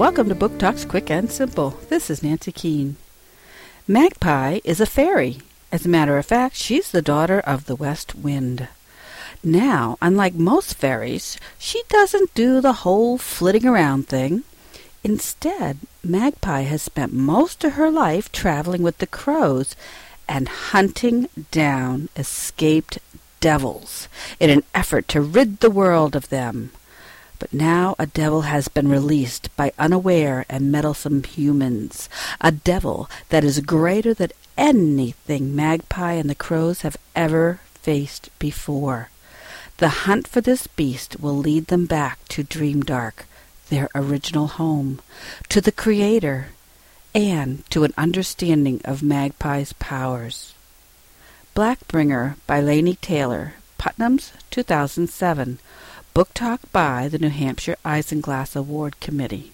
Welcome to Book Talks Quick and Simple. This is Nancy Keene. Magpie is a fairy. As a matter of fact, she's the daughter of the West Wind. Now, unlike most fairies, she doesn't do the whole flitting around thing. Instead, Magpie has spent most of her life traveling with the crows and hunting down escaped devils in an effort to rid the world of them. But now a devil has been released by unaware and meddlesome humans, a devil that is greater than anything Magpie and the crows have ever faced before. The hunt for this beast will lead them back to Dreamdark, their original home, to the Creator, and to an understanding of Magpie's powers. Blackbringer by Laini Taylor, Putnam's 2007. Book Talk by the New Hampshire Isinglass Award Committee.